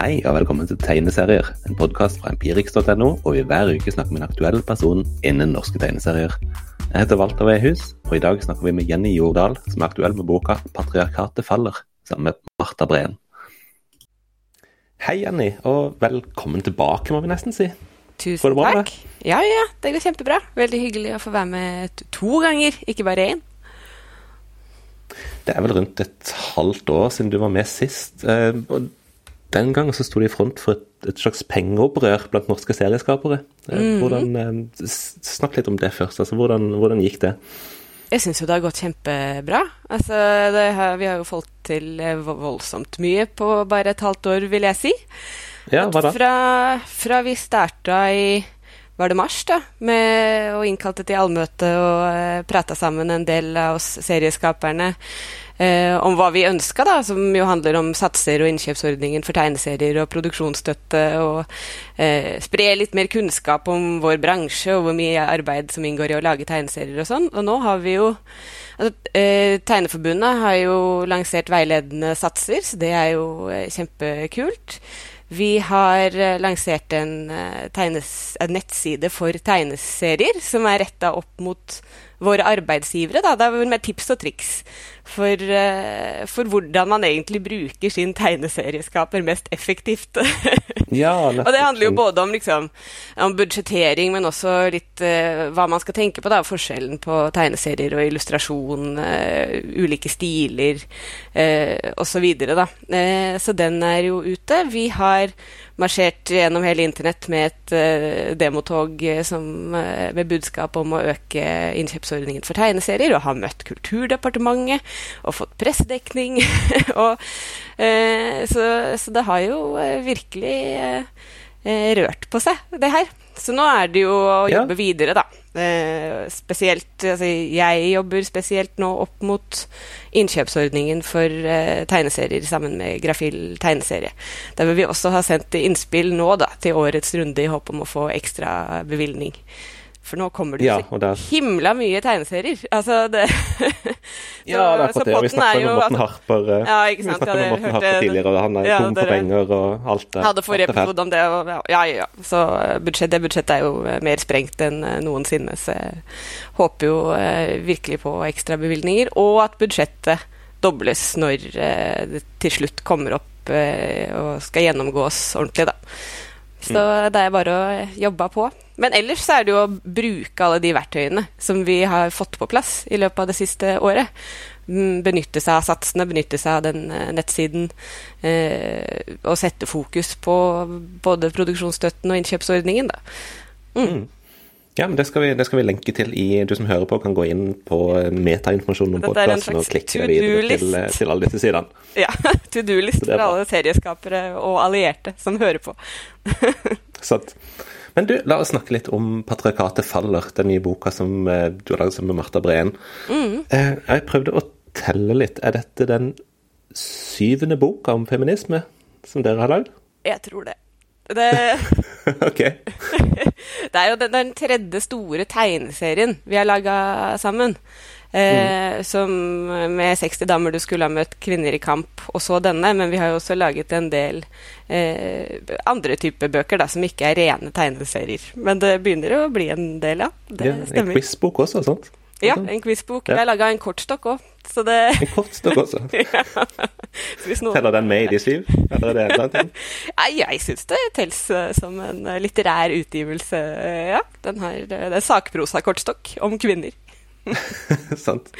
Hei og velkommen til Tegneserier, en podkast fra empirix.no, og vi hver uke snakker med en aktuell person innen norske tegneserier. Jeg heter Walter Wehus, og i dag snakker vi med Jenny Jordal, som er aktuell med boka 'Patriarkatet faller', sammen med Marta Breen. Hei, Jenny, og velkommen tilbake, må vi nesten si. Tusen bra, takk. Ja, ja, det går kjempebra. Veldig hyggelig å få være med to ganger, ikke bare én. Det er vel rundt et halvt år siden du var med sist. Eh, og den gangen så sto de i front for et, et slags pengeopprør blant norske serieskapere. Mm. Hvordan, eh, Snakk litt om det først. altså Hvordan, hvordan gikk det? Jeg syns jo det har gått kjempebra. Altså, har, vi har jo fått til eh, voldsomt mye på bare et halvt år, vil jeg si. Ja, hva da? Fra, fra vi starta i var det mars, da, med, og innkalte til allmøte og uh, prata sammen en del av oss serieskaperne eh, om hva vi ønska, da, som jo handler om satser og innkjøpsordningen for tegneserier og produksjonsstøtte, og eh, spre litt mer kunnskap om vår bransje og hvor mye arbeid som inngår i å lage tegneserier og sånn. Og nå har vi jo altså, eh, Tegneforbundet har jo lansert veiledende satser, så det er jo eh, kjempekult. Vi har eh, lansert en, eh, en nettside for tegneserier som er retta opp mot våre arbeidsgivere. Da. Det er med tips og triks for, uh, for, hvordan man egentlig bruker sin tegneserieskaper mest effektivt. ja, og det handler jo både om, liksom, om budsjettering, men også litt uh, hva man skal tenke på. Da. Forskjellen på tegneserier og illustrasjon, uh, ulike stiler uh, osv. Så, videre, uh, så den er jo ute. Vi har marsjert gjennom hele internett med et uh, demotog som, uh, med budskap om å øke innkjøpsordningen for tegneserier, og har møtt Kulturdepartementet og fått pressedekning. og, uh, så, så, det har jo virkelig rørt på seg, det her. Så nå er det jo å jobbe ja. videre, da. Eh, spesielt altså Jeg jobber spesielt nå opp mot innkjøpsordningen for eh, tegneserier sammen med Grafil tegneserie. Der vil vi også ha sendt innspill nå da, til årets runde i håp om å få ekstra bevilgning. For nå kommer det ja, så himla mye tegneserier. Altså det så, Ja, det er akkurat det. Vi snakket med Morten Harper, eh, ja, vi snakket med Morten Harper tidligere, og han er ja, tom for penger og alt det. Hadde forrige episode om det, og ja, ja. Så eh, budsjett, det budsjettet er jo eh, mer sprengt enn noensinne, så jeg håper jo virkelig på ekstrabevilgninger. Og at budsjettet dobles når det til slutt kommer opp og skal gjennomgås ordentlig, da. Så mm. det er bare å jobbe på. Men ellers så er det jo å bruke alle de verktøyene som vi har fått på plass i løpet av det siste året. Mm, benytte seg av satsene, benytte seg av den uh, nettsiden. Eh, og sette fokus på både produksjonsstøtten og innkjøpsordningen, da. Mm. Mm. Ja, men det skal, vi, det skal, vi, lenke til i Du som hører på, kan gå inn på metainformasjonen om podkasten og klikke videre til, til, alle disse sidene. Ja. To do-list for alle serieskapere og allierte som hører på. Sant. Men du, la oss snakke litt om 'Patriarkatet faller', den nye boka som eh, du har laget sammen med Marta Breen. Mm. Eh, jeg prøvde å telle litt. Er dette den syvende boka om feminisme som dere har lagd? Jeg tror det. Det, okay. det er jo den, den, tredje store tegneserien vi har laga sammen. Eh. Som med 60 damer du skulle ha møtt kvinner i kamp, og så denne. Men vi har jo også laget en del eh, andre typer bøker da, som ikke er rene tegneserier. Men det begynner å bli en del, ja. Det ja en quizbok også, sant? Ja, en quizbok. Ja. Jeg laga en kortstokk òg. Det... En kortstokk også? ja. Teller den med i de syv? Eller er det en ting? Nei, jeg syns det telles eh, som en litterær utgivelse, ja. Den har, det er sakprosa-kortstokk om kvinner. Sant.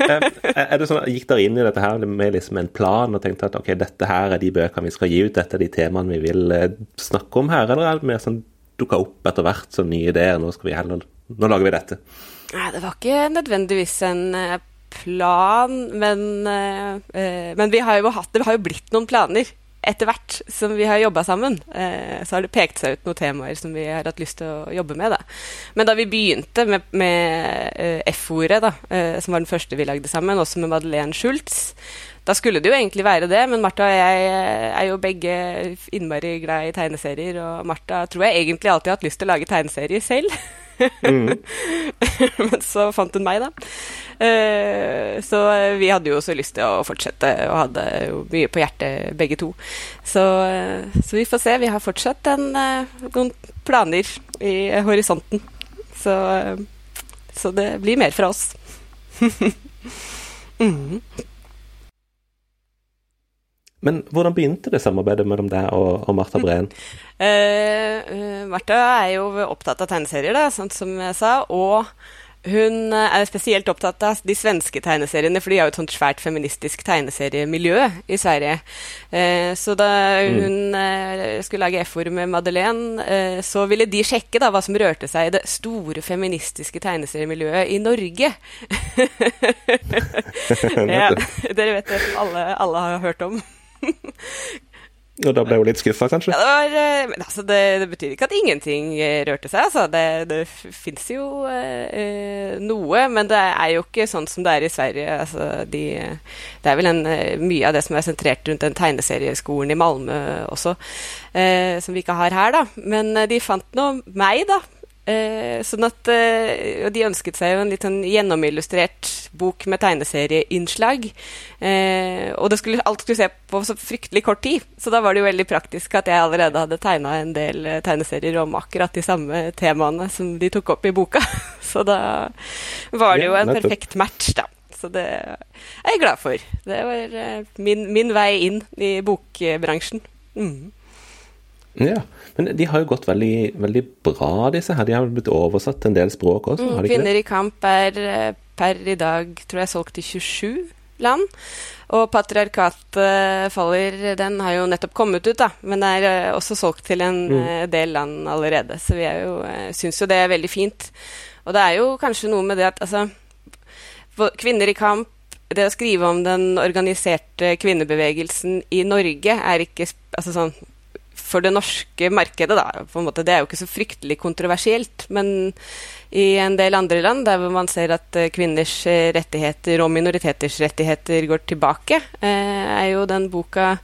Er det sånn, Gikk dere inn i dette her med liksom en plan og tenkte at ok, dette her er de bøkene vi skal gi ut, dette er de temaene vi vil eh, snakke om her, eller er det mer sånn dukka opp etter hvert som nye ideer, nå skal vi heller Nå lager vi dette? Nei, det var ikke nødvendigvis en eh, plan, men, men vi har jo hatt, det har jo blitt noen planer etter hvert som vi har jobba sammen, eh, så har det pekt seg ut noen temaer som vi har hatt lyst til å jobbe med. Da. Men da vi begynte med, med eh, F-ordet, eh, som var den første vi lagde sammen, også med Madeleine Schultz, da skulle det jo egentlig være det, men Martha og jeg eh, er jo begge innmari glad i tegneserier, og Martha tror jeg egentlig alltid har hatt lyst til å lage tegneserier selv. Mm. Men så fant hun meg, da. Uh, så vi hadde jo også lyst til å fortsette, og hadde jo mye på hjertet begge to. Så, uh, så vi får se. Vi har fortsatt en, uh, noen planer i horisonten. Så, så det blir mer fra oss. mm. Men hvordan begynte det samarbeidet mellom deg og, og Martha Breen? Uh, Martha er jo opptatt av tegneserier, da, sånn som jeg sa. Og hun er spesielt opptatt av de svenske tegneseriene, for de har jo et sånt svært feministisk tegneseriemiljø i Sverige. Uh, så da mm. hun uh, skulle lage F-ord med Madeleine, så ville de sjekke da hva som rørte seg i det store feministiske tegneseriemiljøet i Norge. ja, dere vet det, alle, alle har hørt om. Og da ble hun litt skuffa, kanskje? Ja, det, var, men altså det, det, betyr ikke at ingenting eh, rørte seg. Altså. Det, det fins jo eh, noe, men det er jo ikke sånn som det er i Sverige. Altså, de, det er vel en, eh, mye av det som er sentrert rundt den tegneserieskolen i Malmö også, eh, som vi ikke har her, da. Men de fant nå meg, da. Eh, sånn at eh, De ønsket seg jo en litt sånn gjennomillustrert bok med tegneserieinnslag. Eh, og det skulle, alt skulle se på så fryktelig kort tid, så da var det jo veldig praktisk at jeg allerede hadde tegna en del eh, tegneserier om akkurat de samme temaene som de tok opp i boka. så da var det jo en perfekt match, da. Så det er jeg glad for. Det var eh, min, min vei inn i bokbransjen. Mm. Ja, men de har jo gått veldig, veldig bra, disse her. De har blitt oversatt til en del språk også? har de ikke Kvinner i kamp er eh, per i dag, tror jeg, solgt i 27 land. Og Patriarkatet faller, den har jo nettopp kommet ut, da, men er eh, også solgt til en mm. Eh, del land allerede. Så vi er jo, syns jo det er veldig fint. Og det er jo kanskje noe med det at altså Kvinner i kamp det å skrive om den organiserte kvinnebevegelsen i Norge er ikke altså sånn, for det norske markedet, da. Måte, det er jo ikke så fryktelig kontroversielt. Men i en del andre land, der man ser at eh, kvinners eh, rettigheter og minoriteters rettigheter går tilbake, eh, er jo den boka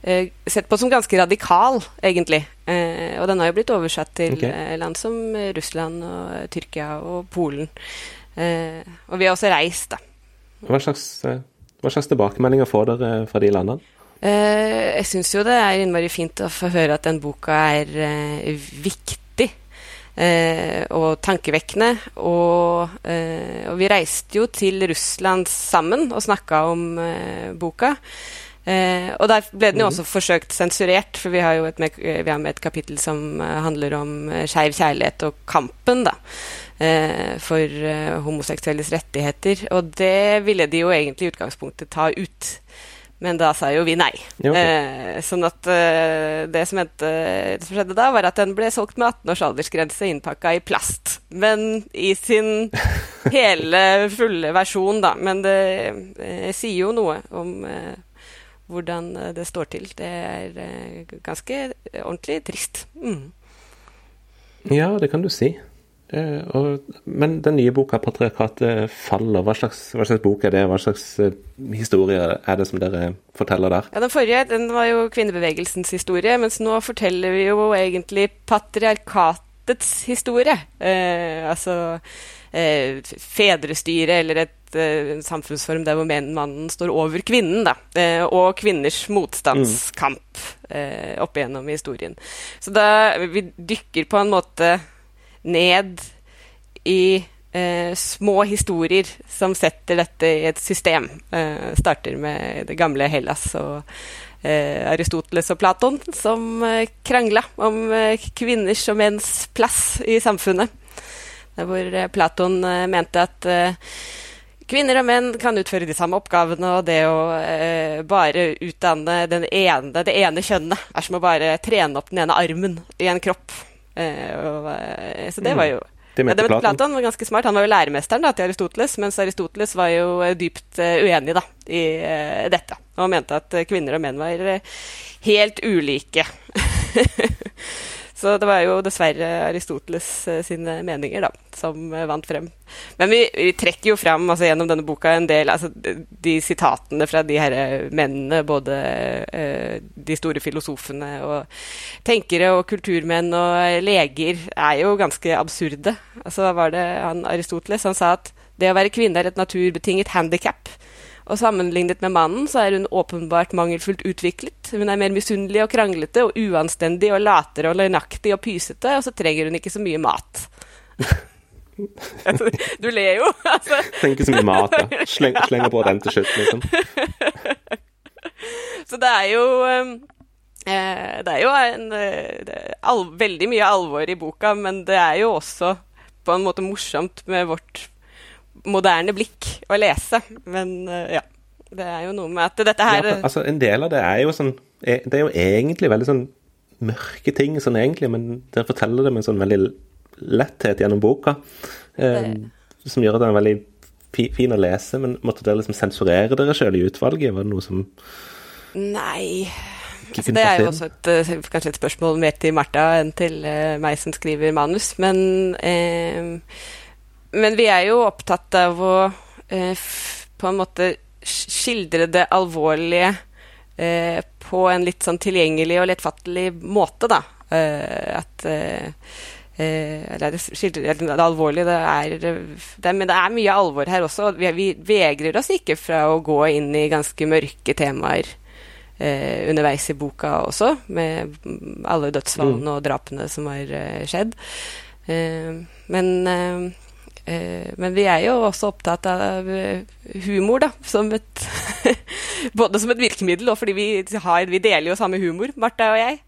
sett på som ganske radikal, egentlig. og den har jo blitt oversatt til okay. land som Russland og Tyrkia og Polen. og vi har også reist, da. Hva slags, hva slags tilbakemeldinger får dere fra de landene? Uh, jeg syns jo det er innmari fint å få høre at den boka er uh, viktig uh, og tankevekkende. Og, og, vi reiste jo til Russland sammen og snakka om boka. og der ble den jo mhm. også forsøkt sensurert, for vi har jo et, vi har med et kapittel som handler om skeiv kjærlighet og kampen, da. for homoseksuelles rettigheter. Og det ville de jo egentlig i utgangspunktet ta ut. Men da sa jo vi nei. Ja, okay. eh, sånn at eh, det, som hendte, det, som skjedde da, var at den ble solgt med 18 års aldersgrense innpakka i plast. Men i sin hele, fulle versjon, da. Men det eh, sier jo noe om eh, hvordan det står til. Det er eh, ganske ordentlig trist. Mm. Ja, det kan du si. Uh, og, men den nye boka 'Patriarkatet faller', hva slags, hva slags, bok er det? Hva slags uh, historie er det som dere forteller der? Ja, Den forrige den var jo kvinnebevegelsens historie, mens nå forteller vi jo egentlig patriarkatets historie. Eh, altså fedrestyre eller et samfunnsform der hvor mannen står over kvinnen, da. og kvinners motstandskamp mm. opp igjennom historien. Så da vi dykker på en måte ned i eh, små historier som setter dette i et system. Eh, starter med det gamle Hellas og eh, Aristoteles og Platon, som eh, krangla om eh, kvinners og menns plass i samfunnet. Der hvor eh, Platon eh, mente at Kvinner og menn kan utføre de samme oppgavene, og det å eh, bare utdanne ene, det ene kjønnet er som å bare trene opp den ene armen i en kropp. Eh, og, eh, så det var jo det mente ja, Platon. var ganske smart. Han var jo læremesteren da, til Aristoteles, mens Aristoteles var jo eh, dypt uenig da, i dette. Og mente at kvinner og menn var helt ulike. Så det var jo dessverre Aristoteles eh, sine meninger da, som eh, vant frem. Men vi, vi trekker jo fram altså, gjennom denne boka en del altså, De sitatene fra de her mennene, både uh, de store filosofene og tenkere og kulturmenn og leger, er jo ganske absurde. Altså var det han Aristoteles han sa at det å være kvinne er et naturbetinget handikap. Og sammenlignet med mannen så er hun åpenbart mangelfullt utviklet. Hun er mer misunnelig og kranglete og uanstendig og latere og løgnaktig og pysete, og så trenger hun ikke så mye mat. du ler jo. Altså. Trenger ikke så mye mat, ja. Sleng, slenger på den til slutt, liksom. så det er jo um, eh, Det er jo en, er al veldig mye alvor i boka, men det er jo også på en måte morsomt med vårt moderne blikk å lese. Men uh, ja. Det er jo noe med at dette her ja, altså En del av det er jo sånn e, Det er jo egentlig veldig sånn mørke ting, sånn egentlig, men dere forteller det med en sånn veldig letthet gjennom boka. Eh, som gjør at den er veldig fin å lese. Men måtte dere liksom sensurere dere sjøl i utvalget? Var det noe som Nei. Altså, det er jo også et, eh, kanskje et spørsmål mer til Martha enn til uh, meg som skriver manus. Men uh, men vi er jo opptatt av å eh, på en måte skildre det alvorlige eh, på en litt sånn tilgjengelig og lettfattelig måte, da. Eh, at eh, eh, Eller skildre det alvorlige det er, det Men det er mye alvor her også. Vi, vi vegrer oss ikke fra å gå inn i ganske mørke temaer eh, underveis i boka også, med alle dødsfallene mm. og drapene som har skjedd. men men vi er jo også opptatt av eh, humor, da, som et Både som et virkemiddel, og fordi vi, har, vi deler jo samme humor, Martha og jeg.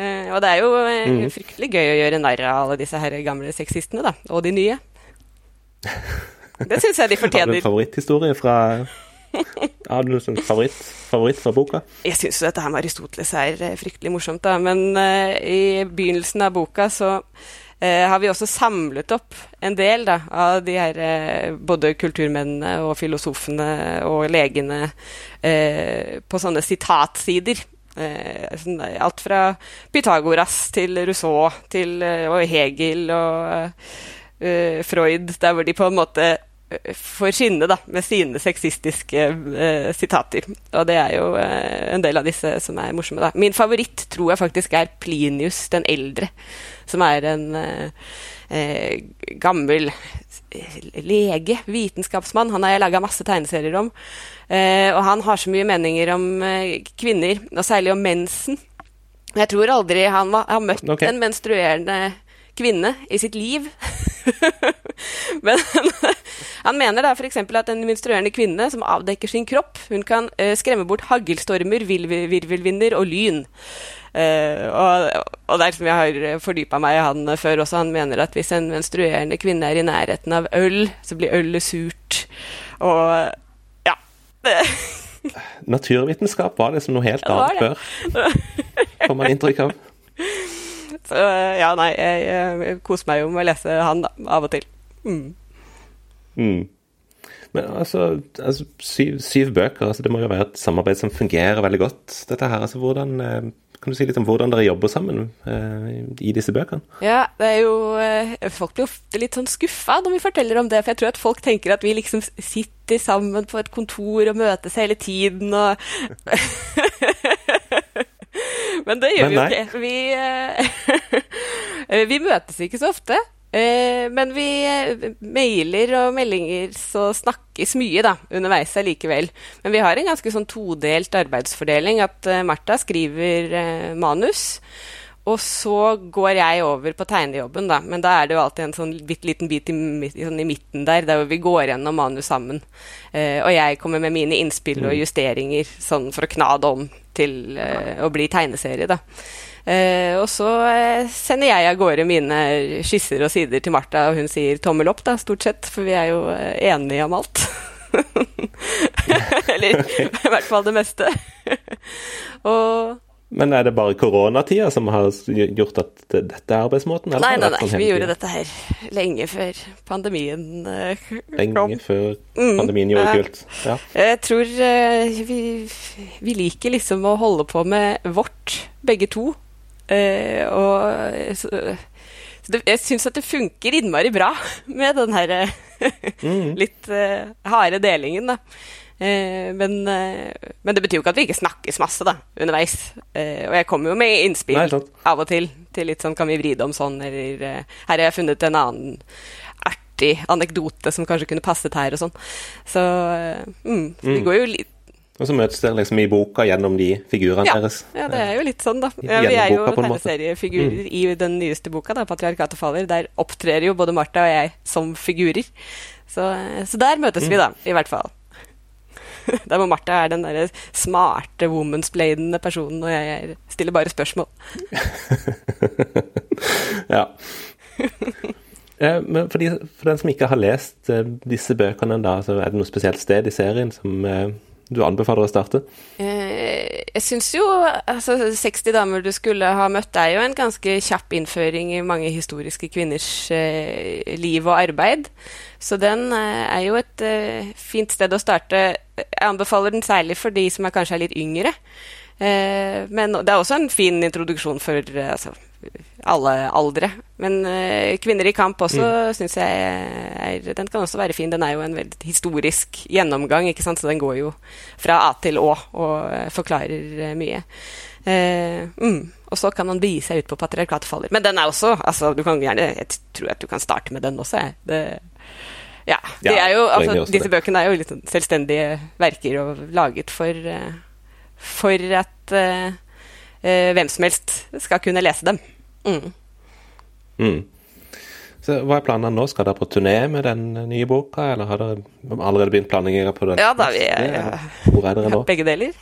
Eh, og det er jo mm. fryktelig gøy å gjøre narr av alle disse her gamle sexistene, da. Og de nye. Det syns jeg de fortjener. Har du en favoritthistorie fra Har du en favoritt, favoritt fra boka? Jeg syns dette her med Aristoteles er fryktelig morsomt, da. Men uh, i begynnelsen av boka så eh, har vi også samlet opp en del da, av de her eh, både kulturmennene og filosofene og legene eh, på sånne sitatsider. Eh, sånn, alt fra Pythagoras til Rousseau til, eh, og Hegel og eh, Freud, der hvor de på en måte får skinne da, med sine sexistiske eh, sitater. Og det er jo eh, en del av disse som er morsomme. da. Min favoritt tror jeg faktisk er Plinius den eldre, som er en eh, eh gammel eh, lege, vitenskapsmann. Han har jeg laga masse tegneserier om. Eh, og han har så mye meninger om kvinner, og særlig om mensen. Jeg tror aldri han har møtt okay. en menstruerende kvinne i sitt liv. Men han mener da f.eks. at en menstruerende kvinne som avdekker sin kropp, hun kan uh, skremme bort haglstormer, virvelvinder og lyn. Uh, og, og der som jeg har fordypa meg i han før også, han mener at hvis en menstruerende kvinne er i nærheten av øl, så blir ølet surt. Og ja. Naturvitenskap var liksom noe helt annet før, får man inntrykk av. Så ja, nei, jeg, jeg koser meg jo med å lese han, da, av og til. Mm. Mm. Men altså, altså syv, syv, bøker, altså det må jo være et samarbeid som fungerer veldig godt, dette her. Altså hvordan eh, Kan du si litt om hvordan dere jobber sammen eh, i disse bøkene? Ja, det er jo eh, Folk blir ofte litt sånn skuffa når vi forteller om det, for jeg tror at folk tenker at vi liksom sitter sammen på et kontor og møtes hele tiden og Men det gjør Men vi jo ikke. Vi, uh, vi møtes ikke så ofte. Uh, men vi uh, mailer og meldinger så snakkes mye da, underveis allikevel. Men vi har en ganske sånn todelt arbeidsfordeling. At Martha skriver manus. Og så går jeg over på tegnejobben, da. Men da er det jo alltid en sånn bitte liten bit i, sånn i, midten der, der vi går gjennom manus sammen. Eh, og jeg kommer med mine innspill og mm. justeringer sånn for å kna det om til eh, å bli tegneserie, da. Eh, og så sender jeg av gårde mine skisser og sider til Martha, og hun sier tommel opp, da, stort sett. For vi er jo enige om alt. Eller i hvert fall det meste. og men er det bare koronatida som har gjort at dette er arbeidsmåten? nei, nei, nei. Vi gjorde dette her lenge før pandemien uh, lenge kom. Lenge før mm. pandemien mm, gjorde ja. kult. Ja. Jeg tror uh, vi, vi, liker liksom å holde på med vårt, begge to. Eh, og så, så det, jeg syns at det funker innmari bra med den her mm. litt harde delingen, da. Uh, men, uh, men, det betyr jo ikke at vi ikke snakkes masse da, underveis. og jeg kommer jo med innspill Nei, av og til til litt sånn Kan vi vri det om sånn, eller Her har jeg funnet en annen artig anekdote som kanskje kunne passet her, og sånn. Så mm, det mm. går jo litt og så møtes dere liksom i boka gjennom de figurene ja, deres. Ja, det er jo litt sånn, da. Ja, vi er jo tegneseriefigurer mm. i den nyeste boka, da, 'Patriarkatet faller'. Der opptrer jo både Martha og jeg som figurer. Så, så der møtes mm. vi, da, i hvert fall. Der hvor Martha er den derre smarte womansbladende personen, og jeg stiller bare spørsmål. ja. Men for, de, for, den som ikke har lest eh, disse bøkene, da, så er det noe spesielt sted i serien som eh, du anbefaler å starte? Eh, jeg syns jo altså 60 damer du skulle ha møtt er jo en ganske kjapp innføring i mange historiske kvinners eh, liv og arbeid. Så den eh, er jo et fint sted å starte. Jeg anbefaler den særlig for de som er kanskje er litt yngre. Men det er også en fin introduksjon for altså, alle aldre. Men uh, Kvinner i kamp også mm. syns jeg er Den kan også være fin. Den er jo en veldig historisk gjennomgang, ikke sant? så den går jo fra A til Å og uh, forklarer uh, mye. Mm. Og så kan man begi seg ut på patriarkatet faller. Men den er også altså, du kan gjerne, Jeg tror at du kan starte med den også. Det, ja, de ja, jo, altså, disse bøkene er jo litt selvstendige verker og laget for, for at hvem som helst skal kunne lese dem. Mm. Mm. Så Hva er planene nå? Skal dere på turné med den nye boka, eller har dere allerede begynt planlegginga på den? Ja, da vi er, ja. Hvor er dere nå? Begge deler.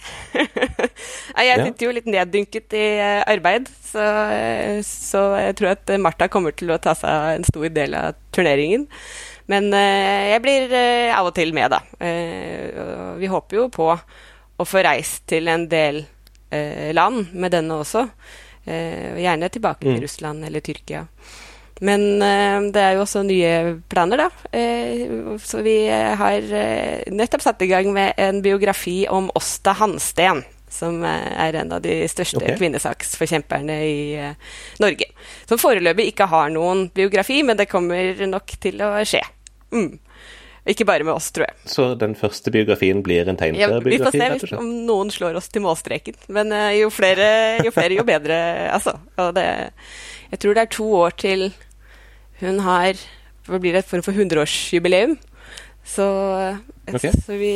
jeg sitter jo litt neddynket i eh, arbeid, så, eh, så, jeg tror at Martha kommer til å ta seg en stor del av turneringen. Men eh, jeg blir av og til med, da. Vi håper jo på å få reist til en del land med denne også. Eh, gjerne tilbake til mm. Russland eller Tyrkia. Men uh, det er jo også nye planer, da. Uh, så vi har uh, nettopp satt i gang med en biografi om Åsta Hansten. Som er en av de største okay. kvinnesaksforkjemperne i Norge. Som foreløpig ikke har noen biografi, men det kommer nok til å skje. Mm. Ikke bare med oss, tror jeg. Så den første biografien blir en tegneseriebiografi? Ja, vi får se om noen slår oss til målstreken. Men uh, jo, flere, jo, flere, jo bedre, altså. Og det, jeg tror det er to år til hun har Hva blir det, et form for hundreårsjubileum. Så, okay. så, vi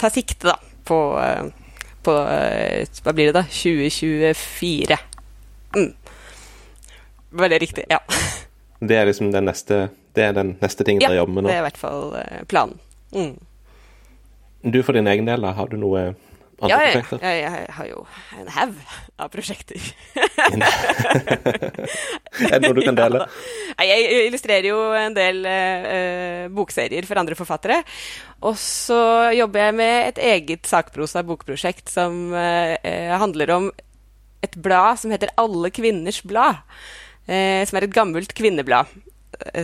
tar sikte, da, på, uh, på Hva blir det, da? 2024. Mm. Var det riktig? Ja. Det er liksom den neste det er den neste tingen ja, dere jobber med nå? Ja, det er i hvert fall uh, planen. Mm. Du for din egen del, da, har du noe andre ja, prosjekter? Ja, jeg, jeg har jo en haug av prosjekter. er det noe du kan dele? Ja, jeg illustrerer jo en del uh, bokserier for andre forfattere. Og så jobber jeg med et eget sakprosa bokprosjekt som uh, handler om et blad som heter Alle kvinners blad. Eh, som er et gammelt kvinneblad.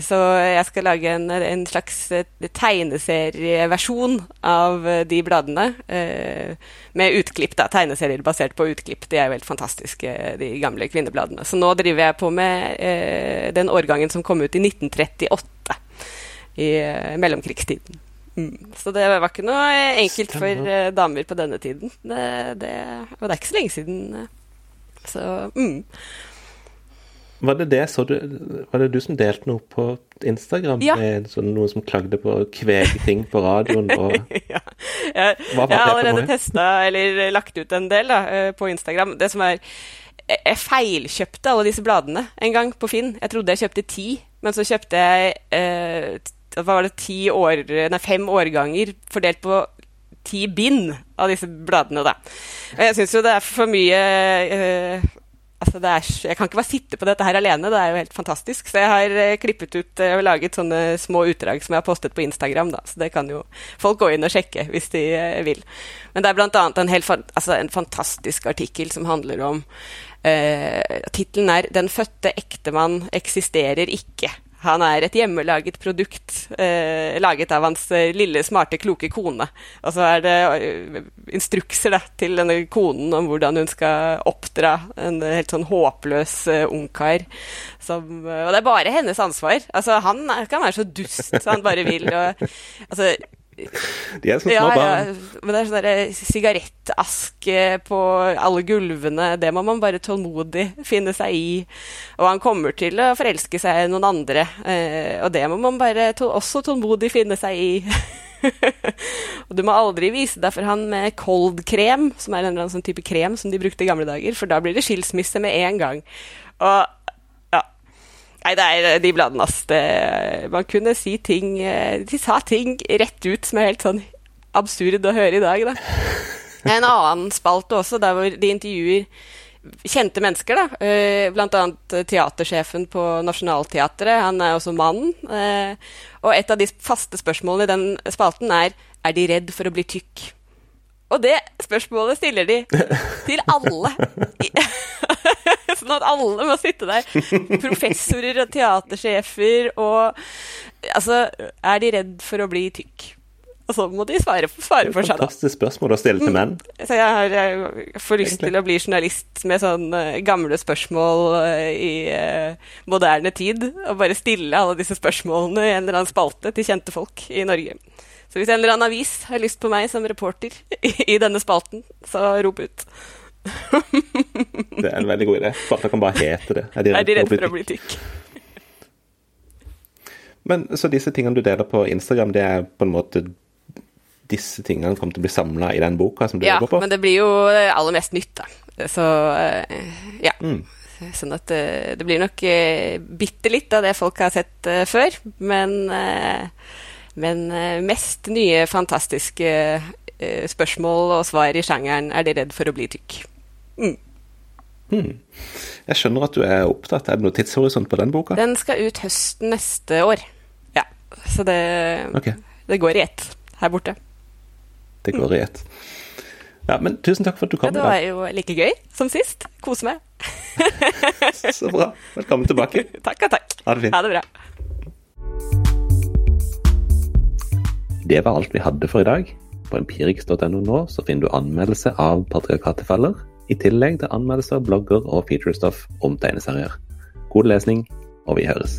Så jeg skal lage en, en slags eh, tegneserieversjon av eh, de bladene. Eh, med utklipp, da. Tegneserier basert på utklipp. De er jo helt fantastiske, de gamle kvinnebladene. Så nå driver jeg på med den årgangen som kom ut i 1938. I mellomkrigstiden. Mm. Så det var ikke noe enkelt for damer på denne tiden. Det, det, og det er ikke så lenge siden. Så mm. Var det det, så du, var det du som delte noe på Instagram ja. med sånn, noen som klagde på ting på radioen? Og... ja. Jeg, jeg har allerede testa eller lagt ut en del da, eh, på Instagram. Det som er Jeg feilkjøpte alle disse bladene en gang på Finn. Jeg trodde jeg kjøpte ti, men så kjøpte jeg eh, var det, ti år, nei, fem årganger fordelt på ti bind av disse bladene, da. Og jeg syns jo det er for mye eh, Altså er, jeg kan ikke bare sitte på dette her alene, det er jo helt fantastisk. Så jeg har eh, klippet ut eh, og laget sånne små utdrag som jeg har postet på Instagram. Da. Så det kan jo folk gå inn og sjekke hvis de eh, vil. Men det er bl.a. En, altså en fantastisk artikkel som handler om eh, Tittelen er 'Den fødte ektemann eksisterer ikke'. Han er et hjemmelaget produkt eh, laget av hans eh, lille, smarte, kloke kone. Og så er det eh, instrukser da, til denne konen om hvordan hun skal oppdra en helt sånn håpløs eh, ungkar. og det er bare hennes ansvar. Altså, han kan være så dust han bare vil. Og, altså, de er som små barn. Ja, men det er sånn eh, sigarettaske på alle gulvene. Det må man bare tålmodig finne seg i. Og han kommer til å forelske seg i noen andre. Eh, og det må man bare tål også tålmodig finne seg i. og du må aldri vise deg for han med cold-krem, som er en eller annen sånn type krem som de brukte i gamle dager, for da blir det skilsmisse med en gang. Og Nei, det er de bladene, ass. Det, man kunne si ting eh, De sa ting rett ut som er helt sånn absurd å høre i dag, da. En annen spalte også, der hvor de intervjuer kjente mennesker, da. Eh, blant annet teatersjefen på Nationaltheatret. Han er også mann. Eh, og et av de faste spørsmålene i den spalten er er de redd for å bli tykk. Og det spørsmålet stiller de til alle. sånn at alle må sitte der. Professorer og teatersjefer og Altså, er de redd for å bli tykk? Og så må de svare, svare for seg, da. Fantastisk spørsmål å stille til menn. Mm. Så jeg, har, jeg får lyst Egentlig. til å bli journalist med sånne gamle spørsmål uh, i uh, moderne tid. Og bare stille alle disse spørsmålene i en eller annen spalte til kjente folk i Norge. Så hvis en eller annen avis har lyst på meg som reporter i, i denne spalten, så rop ut det er en veldig god idé. Spalta kan bare hete det. Er de redd, er de redd for å bli tykk? Men så disse tingene du deler på Instagram, det er på en måte disse tingene kommer til å bli samla i den boka som du ja, jobber på? Ja, men det blir jo aller mest nytt, da. Så eh, ja. Mm. Sånn at det, eh, blir nok bitte litt av det folk har sett før, men, men mest nye, fantastiske spørsmål og svar i sjangeren 'Er de redd for å bli tykk?' Mm. Hmm. Jeg skjønner at du er opptatt. Er det noe tidshorisont på den boka? Den skal ut høsten neste år. Ja, så det, okay. det går i ett her borte. Det går i ett. Ja, men tusen takk for at du kom. Ja, det var jo like gøy som sist. Kose meg. så bra. Velkommen tilbake. takk og takk. Ha det fint. Ha det bra. Det var alt vi hadde for i dag. På empirix.no nå så finner du anmeldelse av patriarkatefeller, i tillegg til anmeldelser, blogger og featurestoff om tegneserier. God lesning, og vi høres.